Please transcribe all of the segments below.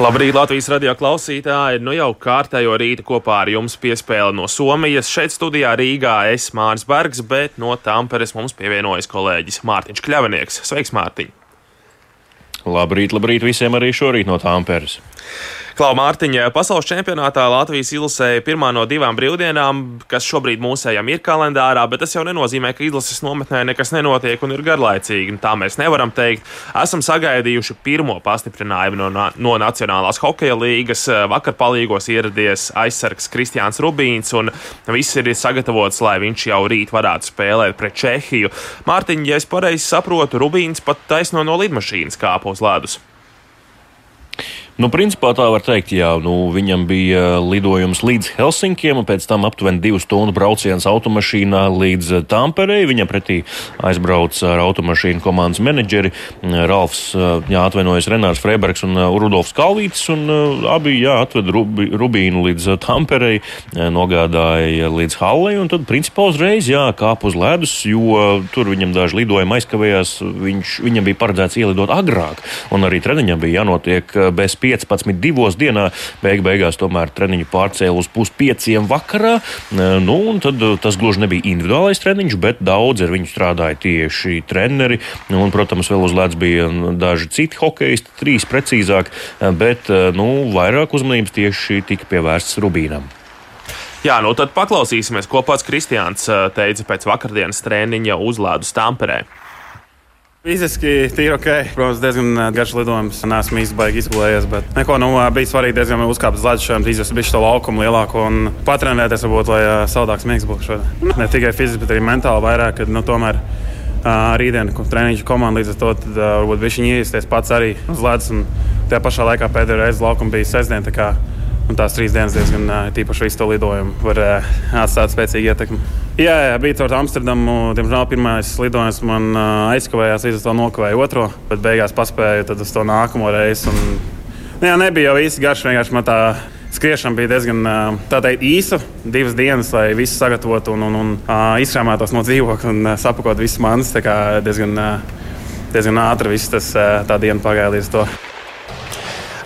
Labrīt, Latvijas radio klausītāji! Nu jau kārtējo rītu kopā ar jums piespēle no Somijas. Šeit studijā Rīgā es Mārs Bergs, bet no Tamperes mums pievienojas kolēģis Mārtiņš Kļavinieks. Sveiks, Mārtiņ! Labrīt, labrīt visiem arī šorīt no Tamperes! Klau Mārtiņa, pasaules čempionātā Latvijas izlasēja pirmā no divām brīvdienām, kas šobrīd mūsējām ir kalendārā, bet tas jau nenozīmē, ka izlases nometnē nekas nenotiek un ir garlaicīgi. Tā mēs nevaram teikt. Esam sagaidījuši pirmo pastiprinājumu no, no Nacionālās hokeja līgas. Vakar palīgos ieradies aizsargs Kristiāns Rubīns, un viss ir sagatavots, lai viņš jau rīt varētu spēlēt pret Čehiju. Mārtiņa, ja es pareizi saprotu, Rubīns pat taisno no lidmašīnas kāpa uz ledus. Nu, principā tā var teikt, jā, nu, viņam bija lidojums līdz Helsinkiem, un pēc tam aptuveni divu stundu brauciens automašīnā līdz Tamperei. Viņam pretī aizbrauca ar automašīnu komandas menedžeri. Ralfs, jā, atvainojas Renārs Freibergs un Rudolfs Kalvītis, un abi, jā, atved Rubi, Rubīnu līdz Tamperei, nogādāja līdz Hallei, un tad, principā, uzreiz, jā, kāp uz ledus, jo tur viņam daži lidojumi aizkavējās, viņš, viņam bija paredzēts ielidot agrāk, un arī treniņam bija jānotiek bez 15, 2 dienā. Beig beigās tomēr treniņu pārcēla uz puspieciem vakarā. Nu, tad tas gluži nebija individuālais treniņš, bet daudz ar viņu strādāja tieši treneri. Un, protams, vēl uz ledus bija daži citi hokeisti, trīs precīzāk, bet nu, vairāk uzmanības tieši tika pievērsts Rubīnam. Jā, nu tad paklausīsimies, ko pats Kristians teica pēc vakardienas treniņa uz ledus Tamperē. Fiziski tīri ok. Protams, diezgan garš lidojums. Nesmu baigi izgulējies, bet neko nu, bija svarīgi diezgan uzkāpt uz ledus izjust bišķi to laukumu lielāku un patrenēties, varbūt, lai saldāks miegs būtu šodien. Ne tikai fiziski, bet arī mentāli vairāk, kad nu, tomēr uh, rītdien treniņu komanda līdz ar to tad, varbūt viņš iesties pats arī uz ledus. Un tajā pašā laikā pēdējā reize laukuma bija sestdiena. Un tās trīs dienas diezgan tīpaši visu to lidojumu var atstāt spēcīgu ietekmi. Jā, jā bija caur Amsterdamu. Diemžēl pirmais lidojums man aizkavējās, līdz ar to nokavēju otro, bet beigās paspēju uz to nākamo reizi. Un, nu, jā, nebija jau īsti garš, vienkārši man tā skriešana bija diezgan teikt, īsa. Divas dienas, lai visu sagatavotu un, un, un izkrāmētos no dzīvokļa un sapakot visas manas. Diezgan, diezgan ātri viss tas tā diena pagāja līdz to.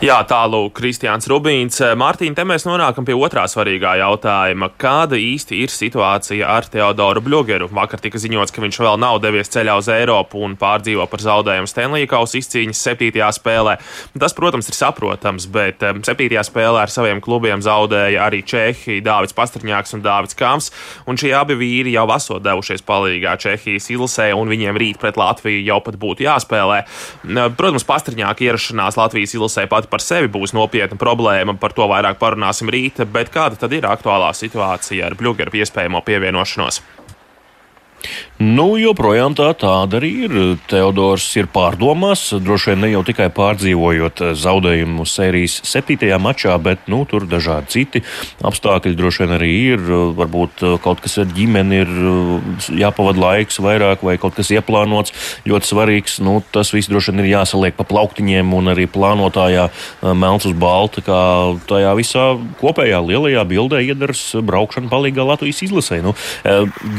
Jā, tālu Kristiāns Rubīns. Mārtiņ, te mēs nonākam pie otrā svarīgā jautājuma. Kāda īsti ir situācija ar Teodoru Bļogeru? Vakar tika ziņots, ka viņš vēl nav devies ceļā uz Eiropu un pārdzīvo par zaudējumu Stanley Kausa izcīņas septītajā spēlē. Tas, protams, ir saprotams, bet septītajā spēlē ar saviem klubiem zaudēja arī Čehi, Dāvids Pastrņāks un Dāvids Kāms, un šie abi vīri jau esot devušies palīgā Čehijas ilsē, un viņiem rīt pret Latviju jau pat būtu jāspēlē. Protams, Pastrņāka ierašanās Latvijas ilsē pat pati par sevi būs nopietna problēma, par to vairāk parunāsim rīt, bet kāda tad ir aktuālā situācija ar Bluegeru iespējamo pievienošanos? Nu, joprojām tā tāda arī ir. Teodors ir pārdomās, droši vien ne jau tikai pārdzīvojot zaudējumu sērijas septītajā mačā, bet nu, tur dažādi citi apstākļi droši vien arī ir. Varbūt kaut kas ar ģimeni ir jāpavada laiks vairāk, vai kaut kas ieplānots ļoti svarīgs. Nu, tas viss droši vien ir jāsaliek pa plauktiņiem un arī plānotājā melns uz balta, kā tajā visā kopējā lielajā bildē iedars braukšana palīgā Latvijas izlasē. Nu,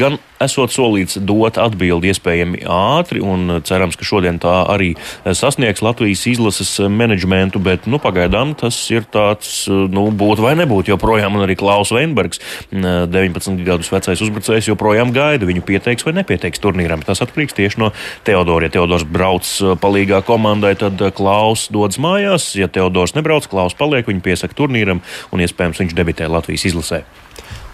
gan esot solīts dot atbildi iespējami ātri, un cerams, ka šodien tā arī sasniegs Latvijas izlases menedžmentu, bet nu, pagaidām tas ir tāds, nu, būt vai nebūt. Joprojām man arī Klaus Veinbergs, 19 gadus vecais uzbrucējs, joprojām gaida, viņu pieteiks vai nepieteiks turnīram. Tas atkarīgs tieši no Teodora. Ja Teodors brauc palīgā komandai, tad Klaus dodas mājās. Ja Teodors nebrauc, Klaus paliek, viņu piesaka turnīram, un iespējams viņš debitē Latvijas izlasē.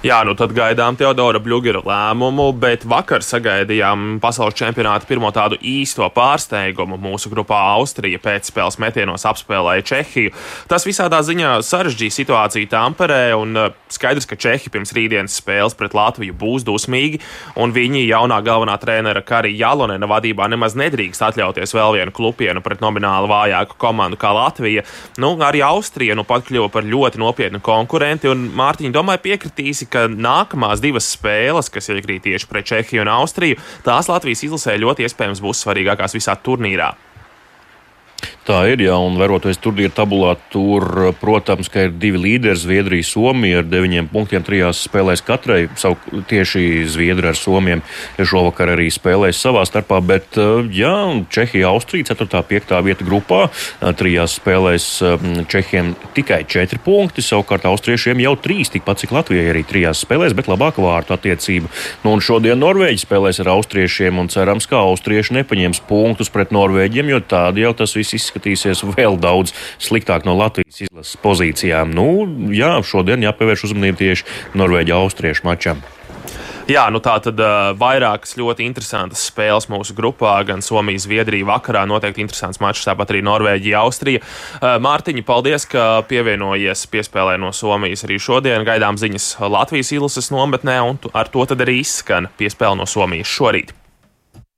Jā, nu tad gaidām Teodora Bļūgera lēmumu, bet vakar sagaidījām pasaules čempionāta pirmo tādu īsto pārsteigumu. Mūsu grupā Austrija pēcspēles metienos apspēlēja Čehiju. Tas visādā ziņā sarežģīja situāciju Tamperē, un uh, skaidrs, ka Čehi pirms rītdienas spēles pret Latviju būs dusmīgi, un viņi jaunā galvenā trenera Karija Jalonena vadībā nemaz nedrīkst atļauties vēl vienu klupienu pret nomināli vājāku komandu kā Latvija. Nu, arī Austrija nu pat kļuva par ļoti nopietnu konkurentu, un Mārtiņa domāju piekritīsi, ka nākamās divas spēles, kas iekrīt tieši pret Čehiju un Austriju, tās Latvijas izlasē ļoti iespējams būs svarīgākās visā turnīrā. Tā ir, jā, un veroties turnīra tabulā, tur, protams, ka ir divi līderi, Zviedrija, Somija ar deviņiem punktiem trijās spēlēs katrai. Savu, tieši Zviedri ar Somiem šovakar arī spēlēs savā starpā, bet, jā, Čehija, Austrija 4. 5. vieta grupā, trijās spēlēs Čehiem tikai 4 punkti, savukārt Austriešiem jau 3, tikpat cik Latvijai arī trijās spēlēs, bet labāka vārtu attiecība. Nu, un šodien Norvēģi spēlēs ar Austriešiem, un cerams, ka Austrieši nepaņems punktus pret Norvēģiem, jo tādi jau tas viss izskatās izskatīsies vēl daudz sliktāk no Latvijas izlases pozīcijām. Nu, jā, šodien jāpievērš uzmanība tieši Norvēģija-Austriešu mačam. Jā, nu tā tad uh, vairākas ļoti interesantas spēles mūsu grupā, gan Somija, Zviedrija vakarā. Noteikti interesants mačs, tāpat arī Norvēģija, Austrija. Uh, Mārtiņa, paldies, ka pievienojies piespēlē no Somijas arī šodien. Gaidām ziņas Latvijas izlases nometnē, un ar to tad arī izskan piespēle no Somijas šorīt.